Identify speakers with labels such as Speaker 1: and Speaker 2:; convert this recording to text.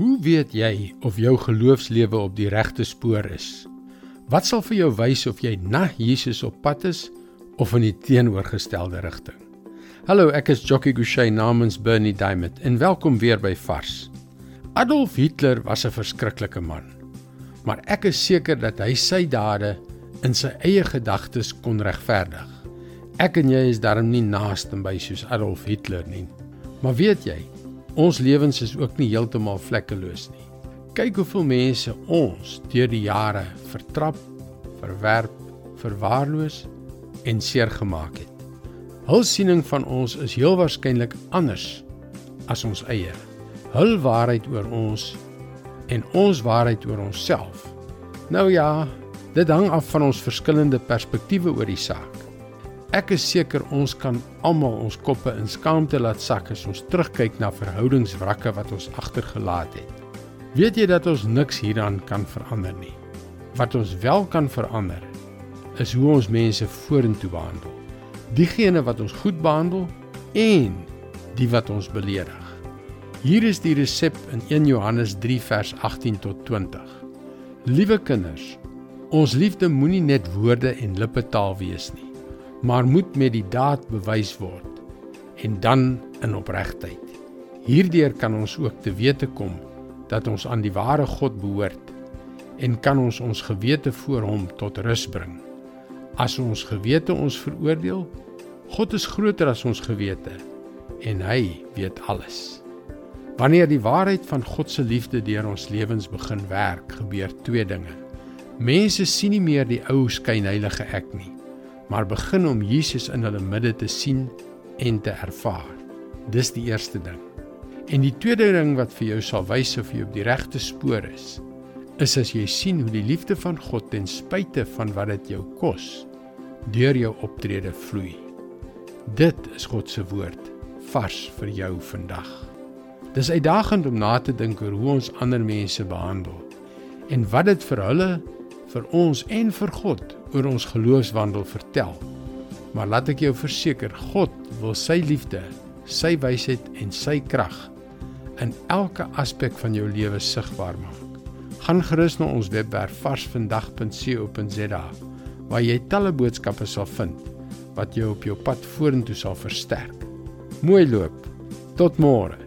Speaker 1: Hoe weet jy of jou geloofslewe op die regte spoor is? Wat sal vir jou wys of jy na Jesus op pad is of in die teenoorgestelde rigting? Hallo, ek is Jockey Gouchee namens Bernie Diamond en welkom weer by Vars. Adolf Hitler was 'n verskriklike man. Maar ek is seker dat hy sy dade in sy eie gedagtes kon regverdig. Ek en jy is darm nie naaste by soos Adolf Hitler nie. Maar weet jy, Ons lewens is ook nie heeltemal vlekkeloos nie. Kyk hoeveel mense ons deur die jare vertrap, verwerp, verwaarloos en seer gemaak het. Hul siening van ons is heel waarskynlik anders as ons eie. Hul waarheid oor ons en ons waarheid oor onsself. Nou ja, dit hang af van ons verskillende perspektiewe oor die saak. Ek is seker ons kan almal ons koppe in skaamte laat sak as ons terugkyk na verhoudingswrakke wat ons agtergelaat het. Weet jy dat ons niks hieraan kan verander nie? Wat ons wel kan verander is hoe ons mense vorentoe behandel. Diegene wat ons goed behandel en die wat ons beledig. Hier is die resep in 1 Johannes 3 vers 18 tot 20. Liewe kinders, ons liefde moenie net woorde en lippetaal wees nie maar moet met die daad bewys word en dan in opregtheid. Hierdeur kan ons ook te wete kom dat ons aan die ware God behoort en kan ons ons gewete voor hom tot rus bring. As ons gewete ons veroordeel, God is groter as ons gewete en hy weet alles. Wanneer die waarheid van God se liefde deur ons lewens begin werk, gebeur twee dinge. Mense sien nie meer die ou skynheilige ek nie maar begin om Jesus in hulle midde te sien en te ervaar. Dis die eerste ding. En die tweede ding wat vir jou sal wys of jy op die regte spoor is, is as jy sien hoe die liefde van God ten spyte van wat dit jou kos, deur jou optrede vloei. Dit is God se woord vars vir jou vandag. Dis uitdagend om na te dink oor hoe ons ander mense behandel en wat dit vir hulle vir ons en vir God oor ons geloofswandel vertel. Maar laat ek jou verseker, God wil sy liefde, sy wysheid en sy krag in elke aspek van jou lewe sigbaar maak. Gaan gerus na ons webwerf varsvandag.co.za waar jy talle boodskappe sal vind wat jou op jou pad vorentoe sal versterk. Mooi loop. Tot môre.